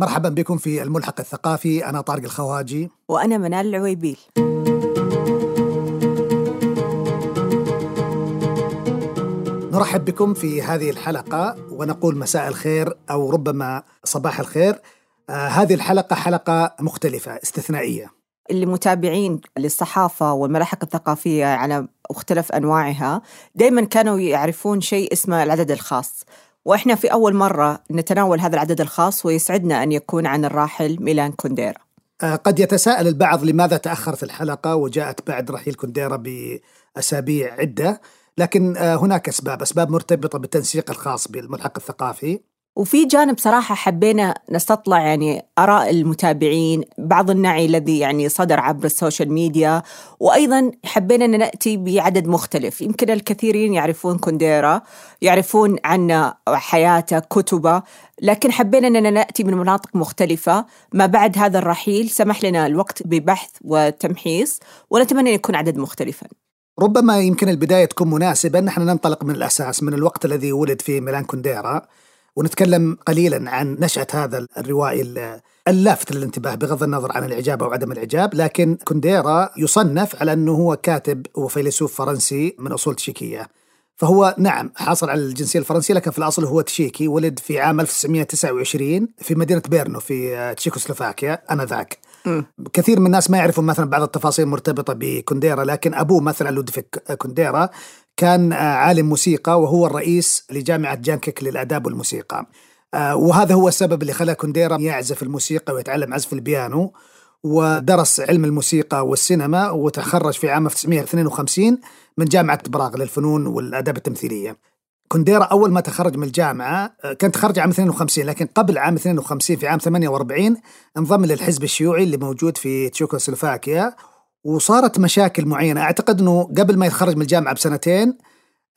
مرحبا بكم في الملحق الثقافي أنا طارق الخواجي. وأنا منال العويبيل. نرحب بكم في هذه الحلقة ونقول مساء الخير أو ربما صباح الخير. آه هذه الحلقة حلقة مختلفة استثنائية. اللي متابعين للصحافة والملاحق الثقافية على مختلف أنواعها دائما كانوا يعرفون شيء اسمه العدد الخاص. وإحنا في أول مرة نتناول هذا العدد الخاص ويسعدنا أن يكون عن الراحل ميلان كونديرا. آه قد يتساءل البعض لماذا تأخرت الحلقة وجاءت بعد رحيل كونديرا بأسابيع عدة لكن آه هناك أسباب أسباب مرتبطة بالتنسيق الخاص بالملحق الثقافي. وفي جانب صراحة حبينا نستطلع يعني آراء المتابعين بعض النعي الذي يعني صدر عبر ال social media وأيضا حبينا أن نأتي بعدد مختلف. يمكن الكثيرين يعرفون كونديرا يعرفون عن حياته كتبه لكن حبينا أننا نأتي من مناطق مختلفة. ما بعد هذا الرحيل سمح لنا الوقت ببحث وتمحيص ونتمنى أن يكون عدد مختلفا. ربما يمكن البداية تكون مناسبة. نحن ننطلق من الأساس من الوقت الذي ولد فيه ميلان كونديرا. ونتكلم قليلا عن نشأة هذا الروائي اللافت للانتباه بغض النظر عن الإعجاب أو عدم الإعجاب لكن كونديرا يصنف على أنه هو كاتب وفيلسوف فرنسي من أصول تشيكية. فهو نعم حاصل على الجنسية الفرنسية لكن في الأصل هو تشيكي ولد في عام 1929 في مدينة برنو في تشيكوسلوفاكيا آنذاك كثير من الناس ما يعرفون مثلا بعض التفاصيل المرتبطة بكونديرا لكن أبوه مثلا لودفيك كونديرا كان عالم موسيقى وهو الرئيس لجامعة جانكيك للآداب والموسيقى. وهذا هو السبب اللي خلى كونديرا يعزف الموسيقى ويتعلم عزف البيانو ودرس علم الموسيقى والسينما وتخرج في عام 1952 من جامعة براغ للفنون والآداب التمثيلية. كونديرا أول ما تخرج من الجامعة كان تخرج عام 52 لكن قبل عام 52 في عام 48 انضم للحزب الشيوعي اللي موجود في تشيكوسلوفاكيا وصارت مشاكل معينة. أعتقد أنه قبل ما يتخرج من الجامعة بسنتين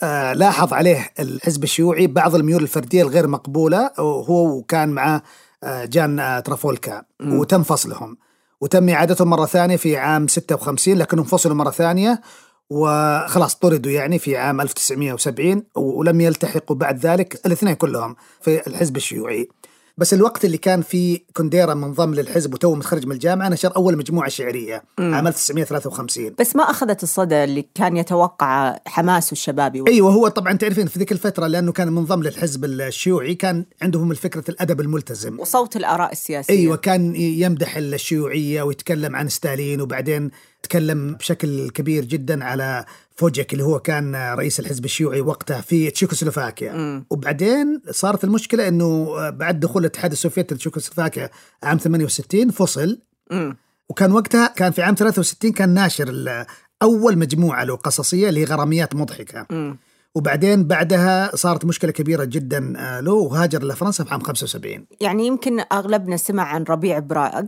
آه لاحظ عليه الحزب الشيوعي بعض الميول الفردية الغير مقبولة وهو وكان معه آه جان آه ترافولكا. م. وتم فصلهم. وتم إعادتهم مرة ثانية في عام 56 لكنهم فصلوا مرة ثانية وخلاص طردوا يعني في عام 1970 ولم يلتحقوا بعد ذلك الاثنين كلهم في الحزب الشيوعي. بس الوقت اللي كان فيه كونديرا منضم للحزب وتو متخرج من الجامعة نشر أول مجموعة شعرية مم. عام 1953 بس ما أخذت الصدى اللي كان يتوقع حماسه الشبابي أيوه هو طبعا تعرفين في ذيك الفترة لأنه كان منضم للحزب الشيوعي كان عندهم الفكرة الأدب الملتزم. وصوت الآراء السياسية. أيوه كان يمدح الشيوعية ويتكلم عن ستالين وبعدين تكلم بشكل كبير جدا على فوجك اللي هو كان رئيس الحزب الشيوعي وقتها في تشيكوسلوفاكيا. وبعدين صارت المشكلة إنه بعد دخول الاتحاد السوفيتي لتشيكوسلوفاكيا عام 68 فصل. م. وكان وقتها كان في عام 63 كان ناشر اول مجموعة له قصصية اللي هي غراميات مضحكة. م. وبعدين بعدها صارت مشكلة كبيرة جدا له وهاجر لفرنسا في عام 75 يعني يمكن أغلبنا سمع عن ربيع براغ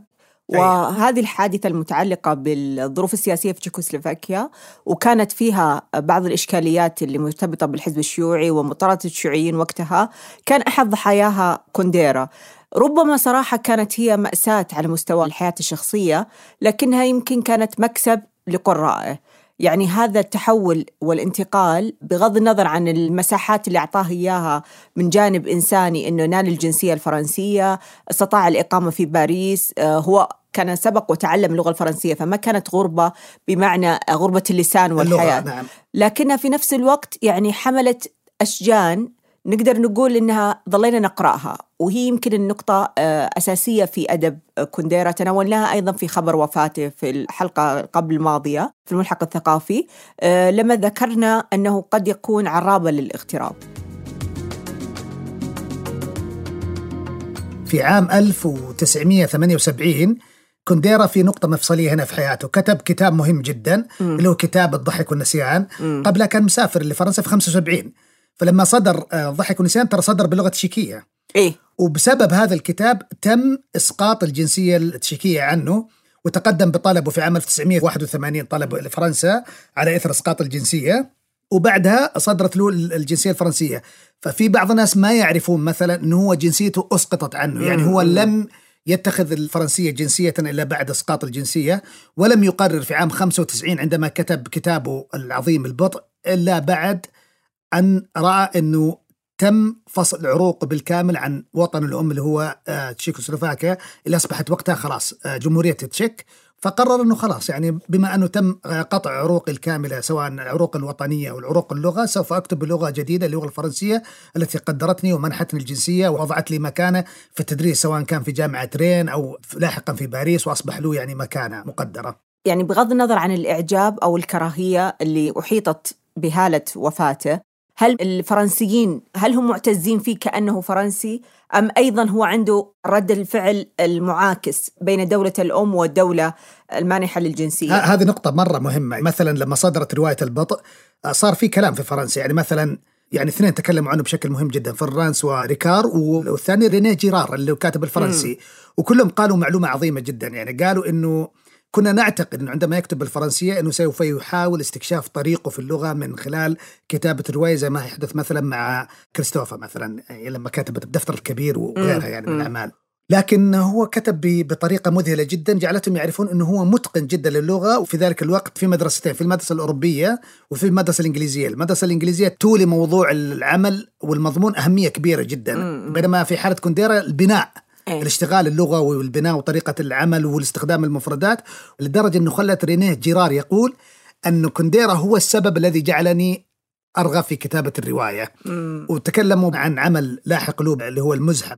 وهذه الحادثة المتعلقة بالظروف السياسية في تشيكوسلوفاكيا وكانت فيها بعض الإشكاليات اللي مرتبطة بالحزب الشيوعي ومطاردة الشيوعيين وقتها. كان أحد ضحاياها كونديرا. ربما صراحة كانت هي مأساة على مستوى الحياة الشخصية لكنها يمكن كانت مكسب لقرائه. يعني هذا التحول والانتقال بغض النظر عن المساحات اللي أعطاه إياها من جانب إنساني أنه نال الجنسية الفرنسية استطاع الإقامة في باريس هو كان سبق وتعلم اللغة الفرنسية فما كانت غربة بمعنى غربة اللسان والحياة نعم. لكنها في نفس الوقت يعني حملت أشجان نقدر نقول إنها ظلينا نقرأها وهي يمكن النقطة أساسية في أدب كونديرا تناولناها أيضا في خبر وفاته في الحلقة قبل الماضية في الملحق الثقافي لما ذكرنا أنه قد يكون عرابة للاغتراب. في عام 1978 كونديرا في نقطة مفصلية هنا في حياته كتب كتاب مهم جدا م. اللي هو كتاب الضحك والنسيان قبلها كان مسافر لفرنسا في 75 فلما صدر ضحك ونسيان ترى صدر باللغة التشيكية. إيه. وبسبب هذا الكتاب تم إسقاط الجنسية التشيكية عنه وتقدم بطلبه في عام 1981 طلب لفرنسا على إثر إسقاط الجنسية. وبعدها صدرت له الجنسية الفرنسية. ففي بعض الناس ما يعرفون مثلا إنه هو جنسيته أسقطت عنه. يعني هو لم يتخذ الفرنسية جنسية إلا بعد إسقاط الجنسية ولم يقرر في عام 95 عندما كتب كتابه العظيم البطء إلا بعد أن رأى أنه تم فصل عروق بالكامل عن وطن الأم اللي هو آه، تشيكوسلوفاكيا اللي أصبحت وقتها خلاص آه، جمهورية تشيك فقرر إنه خلاص يعني بما أنه تم قطع عروقي الكاملة سواء العروق الوطنية أو العروق اللغة سوف أكتب بلغة جديدة اللغة الفرنسية التي قدرتني ومنحتني الجنسية ووضعت لي مكانة في التدريس سواء كان في جامعة رين أو لاحقا في باريس وأصبح له يعني مكانة مقدرة. يعني بغض النظر عن الإعجاب أو الكراهية اللي أحيطت بهالة وفاته هل الفرنسيين هل هم معتزين فيه كأنه فرنسي؟ أم أيضا هو عنده رد الفعل المعاكس بين دولة الأم والدولة المانحة للجنسية؟ هذه نقطة مرة مهمة. مثلا لما صدرت رواية البطء صار في كلام في فرنسا يعني مثلا يعني اثنين تكلموا عنه بشكل مهم جدا فرانس وريكار والثاني رينيه جيرار اللي هو كاتب الفرنسي. م. وكلهم قالوا معلومة عظيمة جدا. يعني قالوا إنه كنا نعتقد إنه عندما يكتب بالفرنسية إنه سوف يحاول استكشاف طريقه في اللغة من خلال كتابة رواية زي ما يحدث مثلا مع كريستوفا مثلا يعني لما كتبت الدفتر الكبير وغيرها يعني من الأعمال. لكن هو كتب بطريقة مذهلة جدا جعلتهم يعرفون إنه هو متقن جدا للغة وفي ذلك الوقت في مدرستين في المدرسة الأوروبية وفي المدرسة الإنجليزية، المدرسة الإنجليزية تولي موضوع العمل والمضمون أهمية كبيرة جدا. بينما في حالة كونديرا البناء أيه. الاشتغال اللغوي والبناء وطريقة العمل والاستخدام المفردات لدرجة أنه خلت رينيه جيرار يقول أن كونديرا هو السبب الذي جعلني أرغب في كتابة الرواية مم. وتكلموا عن عمل لاحق قلوب اللي هو المزحف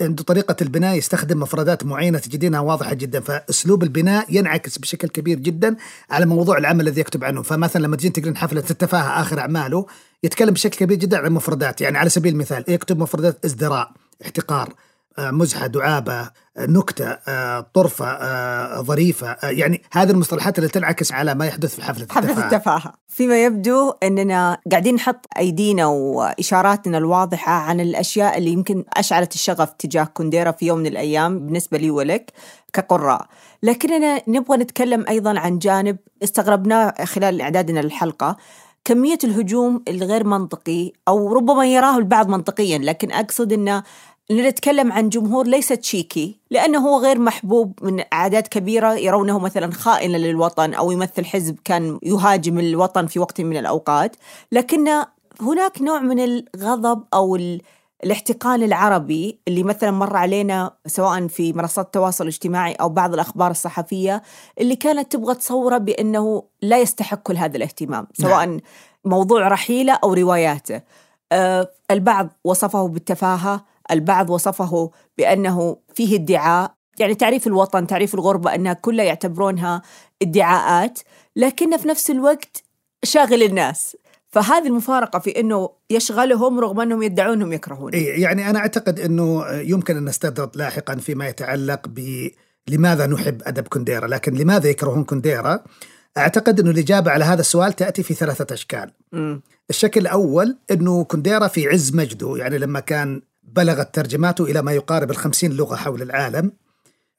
عنده طريقة البناء يستخدم مفردات معينة تجدينها واضحة جدا فأسلوب البناء ينعكس بشكل كبير جدا على موضوع العمل الذي يكتب عنه فمثلا لما تجين تقرين حفلة التفاهة آخر أعماله يتكلم بشكل كبير جدا عن المفردات يعني على سبيل المثال يكتب مفردات ازدراء احتقار مزحة دعابة آه، نكتة آه، طرفة ظريفة يعني هذه المصطلحات اللي تنعكس على ما يحدث في حفلة التفاهة. حفلة التفاهة. فيما يبدو أننا قاعدين نحط أيدينا وإشاراتنا الواضحة عن الأشياء اللي يمكن أشعلت الشغف تجاه كونديرا في يوم من الأيام بالنسبة لي ولك كقراء. لكننا نبغى نتكلم أيضا عن جانب استغربناه خلال إعدادنا للحلقة كمية الهجوم الغير منطقي أو ربما يراه البعض منطقيا لكن أقصد أنه نتكلم عن جمهور ليس تشيكي لأنه هو غير محبوب من أعداد كبيرة يرونه مثلا خائنا للوطن أو يمثل حزب كان يهاجم الوطن في وقت من الأوقات لكن هناك نوع من الغضب أو الاحتقان العربي اللي مثلا مر علينا سواء في منصات التواصل الاجتماعي أو بعض الأخبار الصحفية اللي كانت تبغى تصوره بأنه لا يستحق كل هذا الاهتمام سواء نعم. موضوع رحيله أو رواياته أه البعض وصفه بالتفاهة البعض وصفه بأنه فيه ادعاء يعني تعريف الوطن تعريف الغربة أنها كلها يعتبرونها ادعاءات لكن في نفس الوقت شاغل الناس. فهذه المفارقة في أنه يشغلهم رغم أنهم يدعون أنهم يكرهون. يعني أنا أعتقد أنه يمكن أن نستدرد لاحقا فيما يتعلق ب لماذا نحب أدب كونديرا لكن لماذا يكرهون كونديرا أعتقد أنه الإجابة على هذا السؤال تأتي في ثلاثة أشكال. م. الشكل الأول أنه كونديرا في عز مجده يعني لما كان بلغت ترجماته إلى ما يقارب الخمسين لغة حول العالم.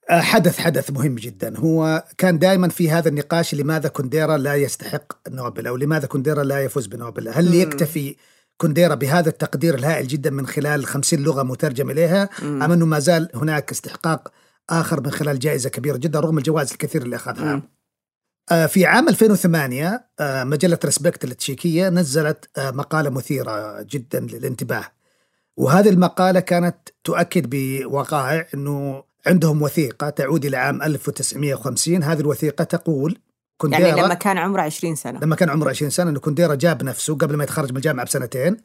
آه، حدث حدث مهم جدا. هو كان دائما في هذا النقاش لماذا كونديرا لا يستحق نوبل أو لماذا كونديرا لا يفوز بنوبل؟ هل يكتفي كونديرا بهذا التقدير الهائل جدا من خلال الخمسين لغة مترجم إليها أم أنه ما زال هناك استحقاق آخر من خلال جائزة كبيرة جدا رغم الجوائز الكثير اللي أخذها؟ آه، في عام 2008 آه، مجلة ريسبكت التشيكية نزلت مقالة مثيرة جدا للانتباه. وهذه المقالة كانت تؤكد بوقائع أنه عندهم وثيقة تعود إلى عام 1950 هذه الوثيقة تقول كونديرا يعني لما كان عمره 20 سنة. لما كان عمره 20 سنة أنه كونديرا جاب نفسه قبل ما يتخرج من الجامعة بسنتين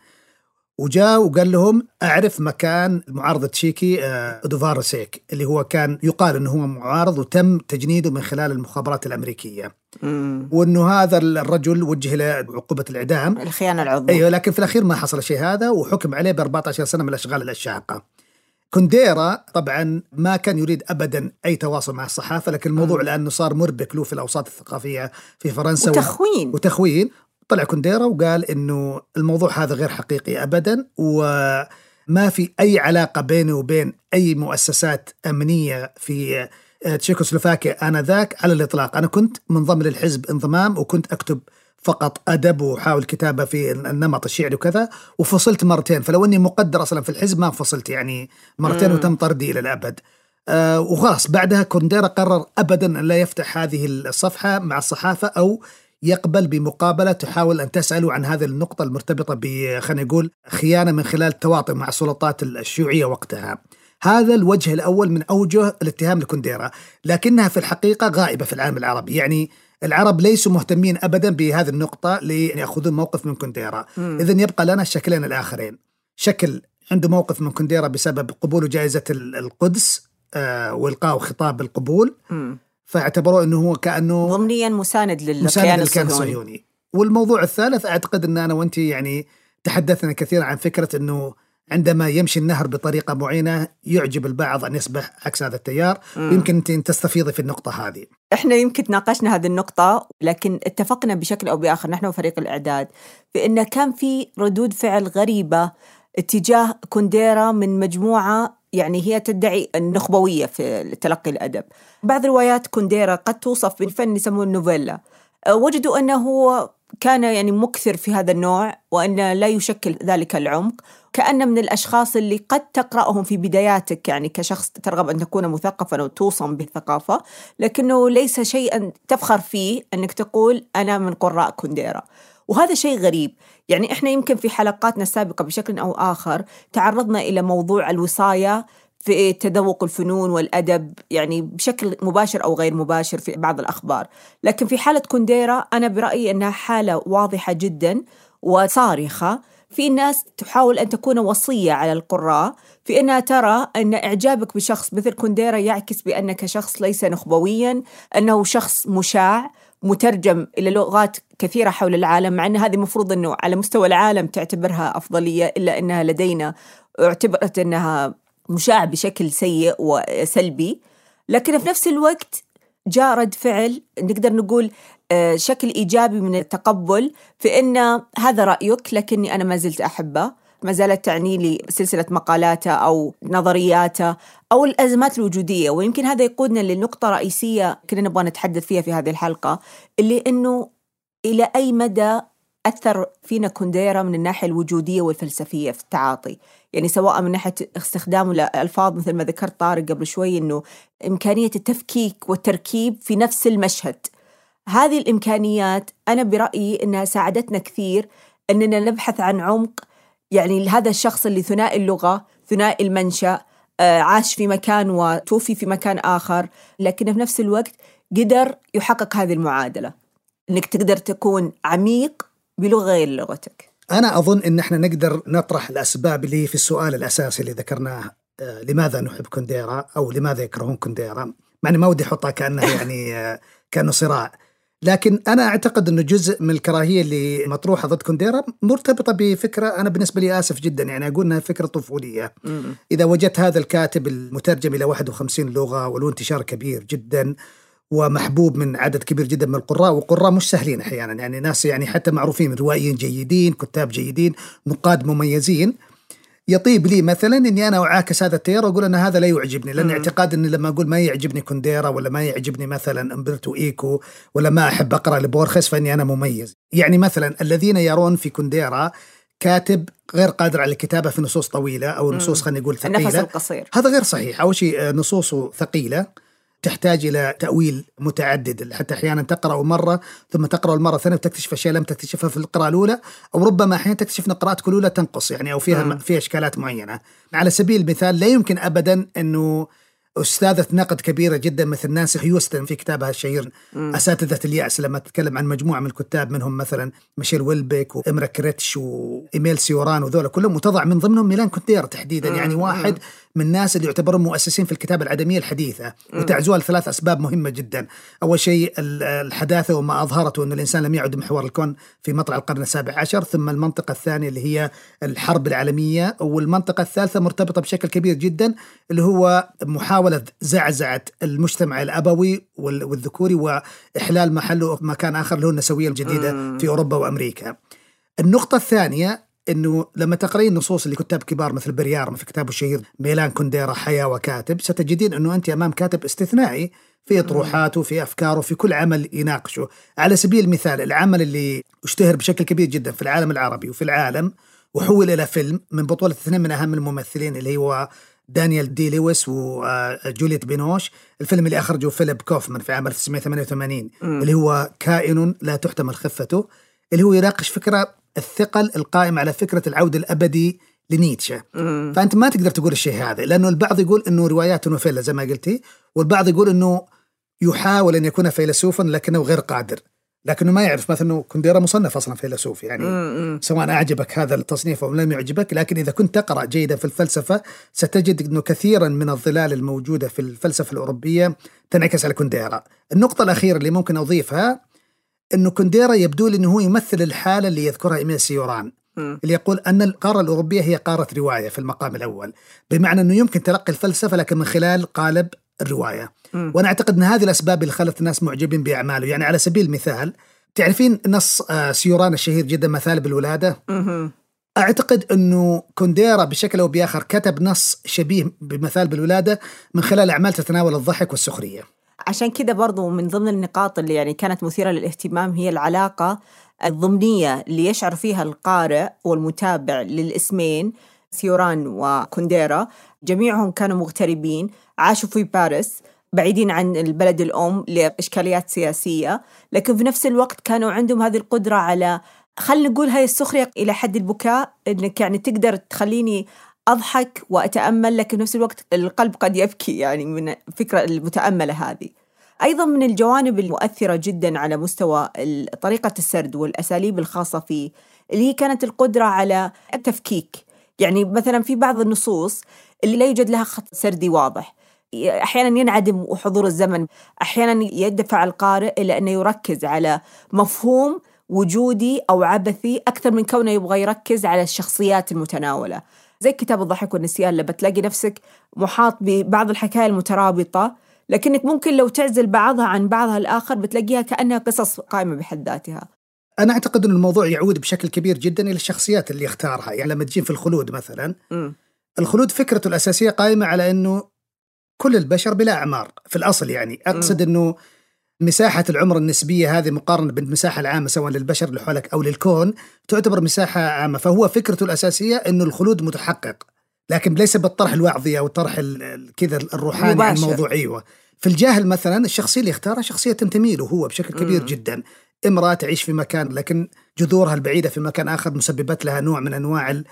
وجاء وقال لهم أعرف مكان المعارض التشيكي آه، دوفار سيك. اللي هو كان يقال أنه هو معارض وتم تجنيده من خلال المخابرات الأمريكية. مم. وأنه هذا الرجل وجه إلى عقوبة الإعدام. الخيانة العظمى. أيوه لكن في الأخير ما حصل شيء هذا وحكم عليه ب 14 سنة من الأشغال الشاقة كونديرا طبعا ما كان يريد ابدا أي تواصل مع الصحافة لكن الموضوع لأنه صار مربك له في الأوساط الثقافية في فرنسا. وتخوين. وتخوين. طلع كونديرا وقال إنه الموضوع هذا غير حقيقي ابدا وما في أي علاقة بيني وبين أي مؤسسات أمنية في تشيكوسلوفاكيا آنذاك على الإطلاق، أنا كنت منضم للحزب انضمام وكنت أكتب فقط أدب وحاول كتابة في النمط الشعري وكذا وفصلت مرتين فلو إني مقدر أصلا في الحزب ما فصلت يعني مرتين وتم طردي إلى الأبد. آه وخلاص بعدها كونديرا قرر ابدا أن لا يفتح هذه الصفحة مع الصحافة أو يقبل بمقابلة تحاول أن تساله عن هذه النقطة المرتبطة ب خلينا نقول خيانة من خلال التواطؤ مع السلطات الشيوعية وقتها. هذا الوجه الأول من أوجه الاتهام لكونديرا، لكنها في الحقيقة غائبة في العالم العربي، يعني العرب ليسوا مهتمين ابدا بهذه النقطة لياخذون موقف من كونديرا، اذا يبقى لنا الشكلين الآخرين. شكل عنده موقف من كونديرا بسبب قبوله جائزة القدس آه وإلقاء خطاب القبول. فاعتبروه إنه هو كأنه ضمنيا مساند للكيان الصهيوني. والموضوع الثالث أعتقد إن أنا وانت يعني تحدثنا كثيرا عن فكرة إنه عندما يمشي النهر بطريقة معينة يعجب البعض أن يصبح عكس هذا التيار يمكن أنت تستفيضي في النقطة هذه إحنا يمكن تناقشنا هذه النقطة لكن اتفقنا بشكل أو بآخر نحن وفريق الإعداد بان كان في ردود فعل غريبة اتجاه كونديرا من مجموعة يعني هي تدعي النخبوية في تلقي الأدب. بعض روايات كونديرا قد توصف بالفن يسموه النوفيلا. وجدوا أنه كان يعني مكثر في هذا النوع وأن لا يشكل ذلك العمق. كأن من الأشخاص اللي قد تقرأهم في بداياتك يعني كشخص ترغب أن تكون مثقفا وتوصم بالثقافة لكنه ليس شيئا تفخر فيه أنك تقول أنا من قراء كونديرا وهذا شيء غريب. يعني إحنا يمكن في حلقاتنا السابقة بشكل أو آخر تعرضنا إلى موضوع الوصاية في تذوق الفنون والأدب يعني بشكل مباشر أو غير مباشر في بعض الأخبار. لكن في حالة كونديرا أنا برأيي أنها حالة واضحة جدا وصارخة. في ناس تحاول أن تكون وصية على القراء في أنها ترى أن إعجابك بشخص مثل كونديرا يعكس بأنك شخص ليس نخبويا أنه شخص مشاع مترجم إلى لغات كثيرة حول العالم مع أن هذه المفروض أنه على مستوى العالم تعتبرها أفضلية إلا أنها لدينا اعتبرت أنها مشاع بشكل سيء وسلبي لكن في نفس الوقت جاء رد فعل نقدر نقول آه، شكل إيجابي من التقبل في أن هذا رأيك لكني أنا ما زلت أحبه. ما زالت تعني لي سلسلة مقالاته أو نظرياته أو الأزمات الوجودية. ويمكن هذا يقودنا لنقطة رئيسية كنا نبغى نتحدث فيها في هذه الحلقة اللي أنه إلى أي مدى أثر فينا كونديرا من الناحية الوجودية والفلسفية في التعاطي. يعني سواء من ناحية استخدامه لألفاظ مثل ما ذكرت طارق قبل شوي أنه إمكانية التفكيك والتركيب في نفس المشهد. هذه الإمكانيات أنا برأيي أنها ساعدتنا كثير أننا نبحث عن عمق. يعني هذا الشخص اللي ثنائي اللغة ثنائي المنشأ آه، عاش في مكان وتوفي في مكان آخر لكن في نفس الوقت قدر يحقق هذه المعادلة. أنك تقدر تكون عميق بلغة غير لغتك. أنا أظن أن إحنا نقدر نطرح الأسباب اللي في السؤال الأساسي اللي ذكرناه آه، لماذا نحب كونديرا أو لماذا يكرهون كونديرا؟ مع ما ودي أحطها كأنها يعني آه، كأنه صراع. لكن أنا أعتقد إنه جزء من الكراهية اللي مطروحة ضد كونديرا مرتبطة بفكرة أنا بالنسبة لي آسف جدا يعني أقول إنها فكرة طفولية. إذا وجدت هذا الكاتب المترجم إلى 51 لغة وله انتشار كبير جدا ومحبوب من عدد كبير جدا من القراء وقراء مش سهلين أحيانا. يعني ناس يعني حتى معروفين روائيين جيدين كتاب جيدين نقاد مميزين. يطيب لي مثلا إني أنا أعاكس هذا التيار وأقول أن هذا لا يعجبني لأن اعتقاد إني لما أقول ما يعجبني كونديرا ولا ما يعجبني مثلا أمبرتو إيكو ولا ما أحب أقرأ لبورخس فإني أنا مميز. يعني مثلا الذين يرون في كونديرا كاتب غير قادر على الكتابة في نصوص طويلة أو نصوص خلينا نقول ثقيلة. النفس القصير. هذا غير صحيح. أول شيء آه، نصوصه ثقيلة. تحتاج إلى تأويل متعدد. حتى أحيانا تقرأ مرة ثم تقرأ المرة الثانية وتكتشف أشياء لم تكتشفها في القراءة الأولى أو ربما أحيانا تكتشف إن قراءتك الاولى تنقص يعني أو فيها فيها إشكالات معينة. على سبيل المثال لا يمكن ابدا إنه أستاذة نقد كبيرة جدا مثل نانسي هيوستن في كتابها الشهير أساتذة اليأس لما تتكلم عن مجموعة من الكتاب منهم مثلا ميشيل ويلبيك وإمري كيرتيش وإيميل سيوران وذولا كلهم وتضع من ضمنهم ميلان كونديرا تحديدا. يعني واحد من الناس اللي يعتبرون مؤسسين في الكتابة العدمية الحديثة وتعزوها لثلاث أسباب مهمة جدا. أول شيء الحداثة وما أظهرته أن الإنسان لم يعد محور الكون في مطلع القرن السابع عشر. ثم المنطقة الثانية اللي هي الحرب العالمية. والمنطقة الثالثة مرتبطة بشكل كبير جدا اللي هو محاولة زعزعة المجتمع الأبوي والذكوري وإحلال محله مكان آخر اللي هو النسوية الجديدة في أوروبا وأمريكا. النقطة الثانية إنه لما تقرين نصوص لكتاب كبار مثل بريار في كتابه الشهير ميلان كونديرا حياة وكاتب ستجدين إنه أنت أمام كاتب استثنائي في اطروحاته في افكاره في كل عمل يناقشه. على سبيل المثال العمل اللي اشتهر بشكل كبير جدا في العالم العربي وفي العالم وحول إلى فيلم من بطولة اثنين من أهم الممثلين اللي هو دانيال داي لويس وجوليت بينوش. الفيلم اللي أخرجه فيليب كوفمان في عام 1988 م. اللي هو كائن لا تحتمل خفته. اللي هو يناقش فكرة الثقل القائم على فكرة العود الأبدي لنيتشه م. فأنت ما تقدر تقول الشيء هذا لأنه البعض يقول أنه روايات نوفيلا زي ما قلتي والبعض يقول أنه يحاول أن يكون فيلسوفا لكنه غير قادر لكنه ما يعرف مثلا إنه كونديرا مصنف أصلا فيلسوف يعني مم. سواء أعجبك هذا التصنيف أو لم يعجبك لكن إذا كنت تقرأ جيدا في الفلسفة ستجد إنه كثيرا من الظلال الموجودة في الفلسفة الأوروبية تنعكس على كونديرا. النقطة الأخيرة اللي ممكن أضيفها إنه كونديرا يبدو لي إنه هو يمثل الحالة اللي يذكرها إيميل سيوران اللي يقول أن القارة الأوروبية هي قارة رواية في المقام الأول. بمعنى إنه يمكن تلقي الفلسفة لكن من خلال قالب الرواية. م. وأنا أعتقد إن هذه الأسباب اللي خلت الناس معجبين بأعماله. يعني على سبيل المثال تعرفين نص آه، سيوران الشهير جدا مثالب الولادة؟ م. أعتقد إنه كونديرا بشكل أو بآخر كتب نص شبيه بمثالب الولادة من خلال أعمال تتناول الضحك والسخرية. عشان كذا برضو من ضمن النقاط اللي يعني كانت مثيرة للاهتمام هي العلاقة الضمنية اللي يشعر فيها القارئ والمتابع للاسمين سيوران وكونديرا. جميعهم كانوا مغتربين عاشوا في باريس بعيدين عن البلد الأم لإشكاليات سياسية لكن في نفس الوقت كانوا عندهم هذه القدرة على خلينا نقول هاي السخرية إلى حد البكاء إنك يعني تقدر تخليني أضحك وأتأمل لكن نفس الوقت القلب قد يبكي يعني من الفكرة المتأملة هذه. أيضا من الجوانب المؤثرة جدا على مستوى طريقة السرد والأساليب الخاصة فيه اللي هي كانت القدرة على التفكيك. يعني مثلا في بعض النصوص اللي لا يوجد لها خط سردي واضح. أحيانا ينعدم حضور الزمن. أحيانا يدفع القارئ إلى انه يركز على مفهوم وجودي أو عبثي أكثر من كونه يبغى يركز على الشخصيات المتناولة. زي كتاب الضحك والنسيان لما تلاقي نفسك محاط ببعض الحكاية المترابطة لكنك ممكن لو تعزل بعضها عن بعضها الآخر بتلاقيها كأنها قصص قائمة بحد ذاتها. أنا أعتقد أن الموضوع يعود بشكل كبير جدا إلى الشخصيات اللي يختارها يعني لما تجين في الخلود مثلا م. الخلود فكرته الأساسية قائمة على أنه كل البشر بلا أعمار في الأصل يعني. أقصد أنه مساحة العمر النسبية هذه مقارنة بالمساحة العامة سواء للبشر اللي حولك أو للكون تعتبر مساحة عامة فهو فكرته الأساسية أنه الخلود متحقق لكن ليس بالطرح الوعظي أو الطرح كذا الروحاني مباشر. الموضوعي أيوة. في الجاهل مثلا الشخصية اللي اختارها شخصية تنتمي له هو بشكل كبير م. جدا امرأة تعيش في مكان لكن جذورها البعيدة في مكان آخر مسببت لها نوع من أنواع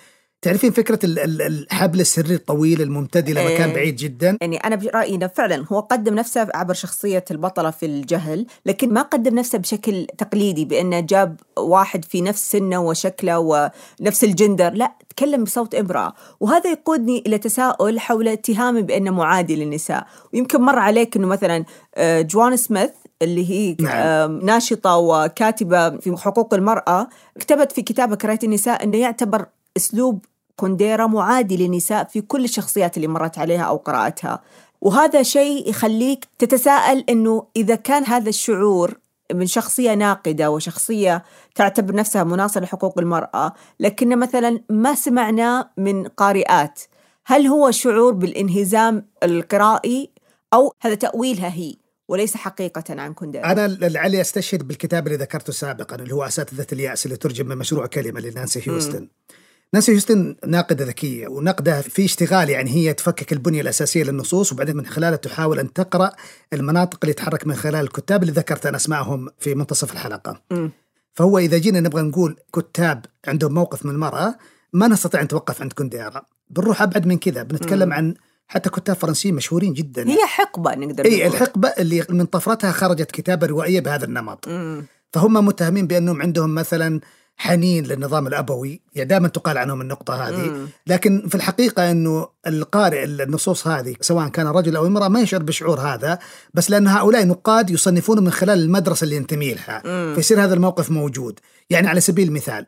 تعرفين فكرة الحبل السري الطويل الممتد إلى مكان إيه. بعيد جدا يعني أنا برأيي فعلا هو قدم نفسه عبر شخصية البطلة في الجهل لكن ما قدم نفسه بشكل تقليدي بأنه جاب واحد في نفس سنه وشكله ونفس الجندر لا تكلم بصوت إمرأة وهذا يقودني إلى تساؤل حول اتهامي بأنه معادي للنساء ويمكن مر عليك أنه مثلا آه، جوان سميث اللي هي نعم. ناشطة وكاتبة في حقوق المرأة كتبت في كتابها كراهية النساء أنه يعتبر أسلوب كونديرا معادي للنساء في كل الشخصيات اللي مرت عليها أو قرأتها. وهذا شيء يخليك تتساءل أنه إذا كان هذا الشعور من شخصية ناقدة وشخصية تعتبر نفسها مناصرة لحقوق المرأة لكن مثلا ما سمعنا من قارئات هل هو شعور بالانهزام القرائي أو هذا تأويلها هي وليس حقيقة عن كونديرا؟ أنا لعلي أستشهد بالكتاب اللي ذكرته سابقا اللي هو أساتذة اليأس اللي ترجم من مشروع كلمة لنانسي هيوستن. م. نانسي هيوستن ناقدة ذكية ونقدها في اشتغال يعني هي تفكك البنية الأساسية للنصوص وبعدين من خلالها تحاول أن تقرأ المناطق اللي تحرك من خلال الكتاب اللي ذكرت أنا أسمائهم في منتصف الحلقة م. فهو إذا جينا نبغى نقول كتاب عندهم موقف من المرأة ما نستطيع أن نتوقف عند كونديرا بنروح أبعد من كذا بنتكلم م. عن حتى كتاب فرنسيين مشهورين جدا هي حقبة نقدر نقول اي الحقبة اللي من طفرتها خرجت كتابة روائية بهذا النمط م. فهم متهمين بأنهم عندهم مثلا حنين للنظام الأبوي. يعني دائما تقال عنهم النقطة هذه. لكن في الحقيقة إنه القارئ النصوص هذه سواء كان رجل أو امرأة ما يشعر بالشعور هذا بس لأن هؤلاء نقاد يصنفون من خلال المدرسة اللي ينتمي لها. فيصير هذا الموقف موجود. يعني على سبيل المثال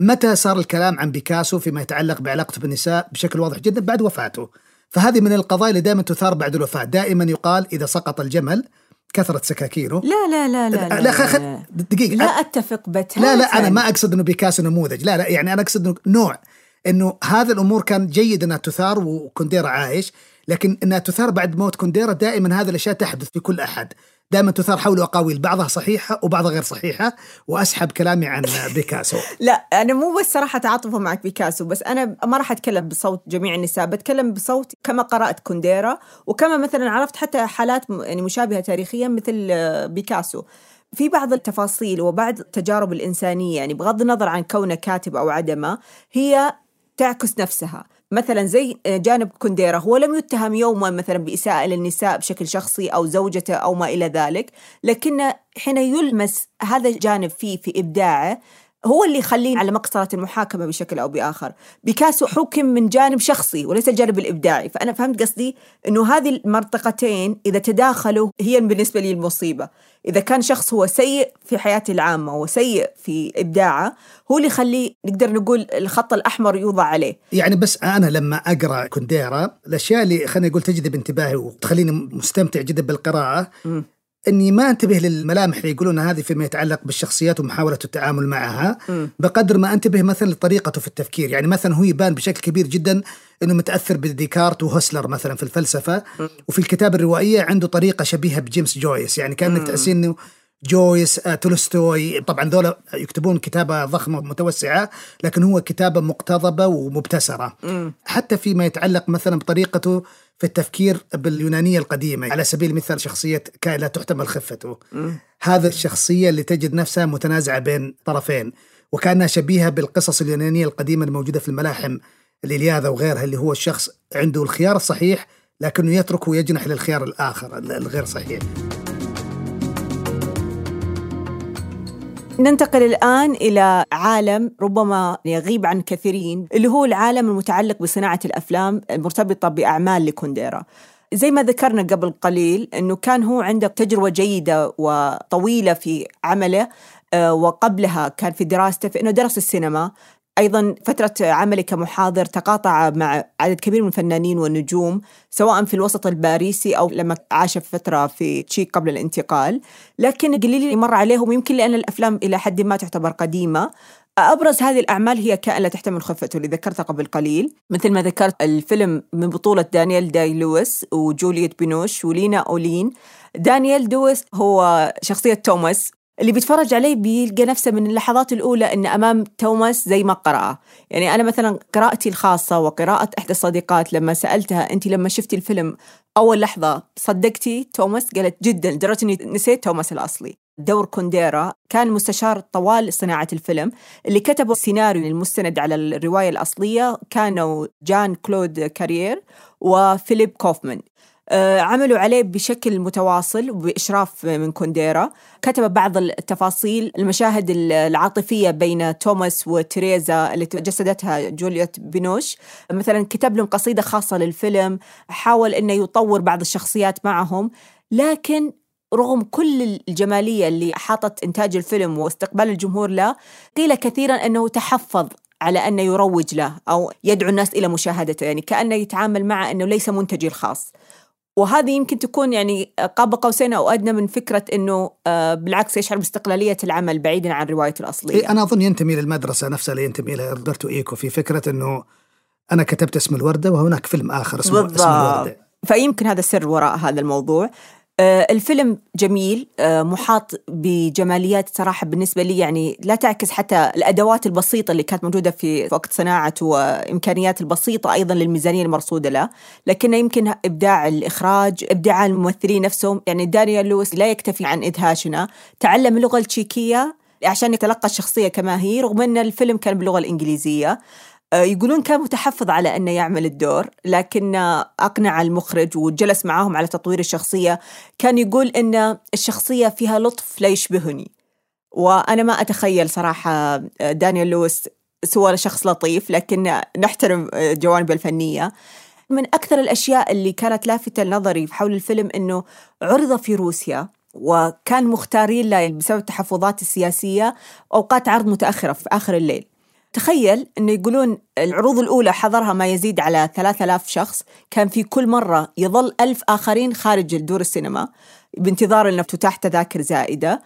متى صار الكلام عن بيكاسو فيما يتعلق بعلاقته بالنساء بشكل واضح جدا؟ بعد وفاته. فهذه من القضايا اللي دائما تثار بعد الوفاة. دائما يقال إذا سقط الجمل كثرة سكاكينه لا لا لا لا لا, لا, خ... دقيقة لا أتفق بتاتا لا لا أنا ما أقصد أنه بيكاسو نموذج. لا لا يعني أنا أقصد أنه نوع أنه هذا الأمور كان جيد أنها تثار وكونديرا عايش لكن إنها تثار بعد موت كونديرا دائما هذه الأشياء تحدث في كل أحد. دائما تثار حوله أقاويل بعضها صحيحة وبعضها غير صحيحة وأسحب كلامي عن بيكاسو. لا أنا مو بس صراحة تعاطفا معك بيكاسو بس أنا ما راح أتكلم بصوت جميع النساء بتكلم بصوت كما قرأت كونديرا وكما مثلا عرفت حتى حالات يعني مشابهة تاريخيا مثل بيكاسو. في بعض التفاصيل وبعض التجارب الإنسانية يعني بغض النظر عن كونه كاتب أو عدمه هي تعكس نفسها. مثلا زي جانب كونديرا هو لم يتهم يوما مثلا بإساءة للنساء بشكل شخصي أو زوجته أو ما إلى ذلك لكن حين يلمس هذا الجانب فيه في إبداعه هو اللي يخليه على مقصرة المحاكمة بشكل أو بآخر. بيكاسو حكم من جانب شخصي وليس الجانب الإبداعي. فأنا فهمت قصدي أنه هذه المنطقتين إذا تداخلوا هي بالنسبة لي المصيبة. إذا كان شخص هو سيء في حياته العامة وسيء في إبداعه هو اللي يخليه نقدر نقول الخط الأحمر يوضع عليه. يعني بس أنا لما أقرأ كونديرا الأشياء اللي خليني أقول تجذب انتباهي وتخليني مستمتع جدا بالقراءة م. إني ما أنتبه للملامح اللي يقولون هذه فيما يتعلق بالشخصيات ومحاولة التعامل معها م. بقدر ما أنتبه مثلا لطريقته في التفكير يعني مثلا هو يبان بشكل كبير جدا إنه متأثر بديكارت وهوسلر مثلا في الفلسفة م. وفي الكتابة الروائية عنده طريقة شبيهة بجيمس جويس يعني كأنك تحسين إنه جويس آه، تولستوي طبعا ذولا يكتبون كتابة ضخمة متوسعة لكن هو كتابة مقتضبة ومبتسرة م. حتى فيما يتعلق مثلا بطريقته في التفكير باليونانية القديمة على سبيل المثال شخصية كائن لا تحتمل خفته م. هذا الشخصية اللي تجد نفسها متنازعة بين طرفين وكأنها شبيهة بالقصص اليونانية القديمة الموجودة في الملاحم الإلياذة وغيرها اللي هو الشخص عنده الخيار الصحيح لكنه يترك ويجنح للخيار الآخر الغير صحيح ننتقل الآن إلى عالم ربما يغيب عن كثيرين اللي هو العالم المتعلق بصناعة الأفلام المرتبطة بأعمال لكونديرا. زي ما ذكرنا قبل قليل أنه كان هو عنده تجربة جيدة وطويلة في عمله آه، وقبلها كان في دراسته في أنه درس السينما. أيضا فترة عملي كمحاضر تقاطع مع عدد كبير من الفنانين والنجوم سواء في الوسط الباريسي أو لما عاش فترة في تشيك قبل الانتقال. لكن قليل مر عليهم يمكن لأن الأفلام إلى حد ما تعتبر قديمة. أبرز هذه الأعمال هي كائن لا تحتمل خفته اللي ذكرتها قبل قليل. مثل ما ذكرت الفيلم من بطولة دانيال داي لويس وجولييت بينوش ولينا أولين. دانيال دويس هو شخصية توماس. اللي بيتفرج عليه بيلقى نفسه من اللحظات الأولى أن أمام توماس زي ما قرأه يعني أنا مثلا قراءتي الخاصة وقراءة إحدى الصديقات لما سألتها أنت لما شفتي الفيلم أول لحظة صدقتي؟ توماس قالت جدا لدرجة أني نسيت توماس الأصلي. دور كونديرا كان مستشار طوال صناعة الفيلم اللي كتبوا السيناريو المستند على الرواية الأصلية كانوا جان كلود كارير وفيليب كوفمان. عملوا عليه بشكل متواصل وبإشراف من كونديرا. كتب بعض التفاصيل المشاهد العاطفية بين توماس وتريزا اللي جسدتها جولييت بينوش. مثلا كتب لهم قصيدة خاصة للفيلم حاول أنه يطور بعض الشخصيات معهم لكن رغم كل الجمالية اللي حاطت إنتاج الفيلم واستقبال الجمهور له قيل كثيرا أنه تحفظ على أنه يروج له أو يدعو الناس إلى مشاهدته يعني كأنه يتعامل معه أنه ليس منتجي الخاص. وهذه يمكن تكون يعني قاب قوسين أو أدنى من فكرة إنه آه، بالعكس يشعر باستقلالية العمل بعيدا عن روايته الأصلية. إيه أنا أظن ينتمي للمدرسة نفسها اللي ينتمي إلى روبرتو إيكو في فكرة إنه أنا كتبت اسم الوردة وهناك فيلم آخر اسمه بالضبط. اسم الورده. فيمكن هذا السر وراء هذا الموضوع الفيلم جميل آه، محاط بجماليات صراحة بالنسبة لي يعني لا تعكس حتى الأدوات البسيطة اللي كانت موجودة في وقت صناعته وإمكانيات البسيطة أيضا للميزانية المرصودة له. لكنه يمكن إبداع الإخراج إبداع الممثلين نفسهم. يعني دانيال لويس لا يكتفي عن إدهاشنا. تعلم اللغة التشيكية عشان يتلقى الشخصية كما هي رغم أن الفيلم كان باللغة الإنجليزية. آه، يقولون كان متحفظ على أنه يعمل الدور لكن أقنع المخرج وجلس معاهم على تطوير الشخصية كان يقول أن الشخصية فيها لطف لا يشبهني. وأنا ما أتخيل صراحة آه، دانيال لويس سوى شخص لطيف لكن نحترم آه، جوانبه الفنية. من أكثر الأشياء اللي كانت لافتة لنظري حول الفيلم أنه عرض في روسيا وكان مختارين له بسبب التحفظات السياسية أوقات عرض متأخرة في آخر الليل. تخيل أنه يقولون العروض الأولى حضرها ما يزيد على 3000 شخص كان في كل مرة يظل ألف آخرين خارج الدور السينما بانتظار أنه تتاح تذاكر زائدة.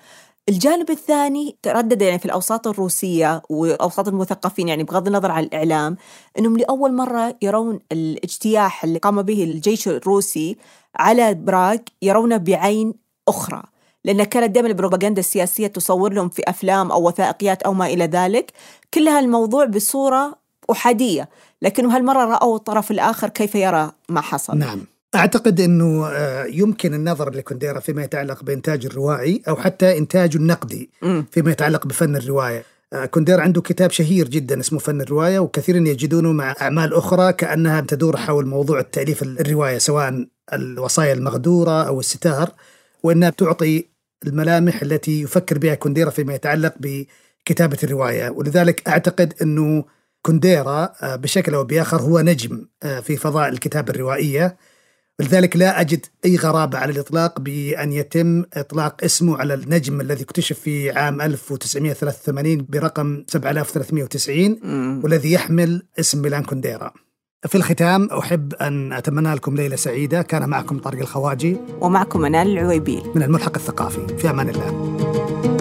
الجانب الثاني تردد يعني في الأوساط الروسية وأوساط المثقفين يعني بغض النظر عن الإعلام أنهم لأول مرة يرون الاجتياح اللي قام به الجيش الروسي على براغ يرونه بعين أخرى. لأن كانت دائما البروباغندا السياسية تصور لهم في أفلام أو وثائقيات أو ما إلى ذلك. كلها الموضوع بصورة أحادية لكن هالمرة رأوا الطرف الآخر كيف يرى ما حصل. نعم. أعتقد أنه آه، يمكن النظر لكونديرا فيما يتعلق بإنتاج الروائي أو حتى إنتاج النقدي فيما يتعلق بفن الرواية. آه، كونديرا عنده كتاب شهير جدا اسمه فن الرواية وكثيرا يجدونه مع أعمال أخرى كأنها تدور حول موضوع التأليف الرواية سواء الوصايا المغدورة أو الستار وأنها تعطي الملامح التي يفكر بها كونديرا فيما يتعلق بكتابة الرواية. ولذلك أعتقد أنه كونديرا آه، بشكل أو بآخر هو نجم في فضاء الكتابة الروائية. ولذلك لا أجد أي غرابة على الإطلاق بأن يتم إطلاق اسمه على النجم الذي اكتشف في عام 1983 برقم 7390 والذي يحمل اسم ميلان كونديرا. في الختام أحب أن أتمنى لكم ليلة سعيدة. كان معكم طارق الخواجي. ومعكم منال العويبيل. من الملحق الثقافي. في أمان الله.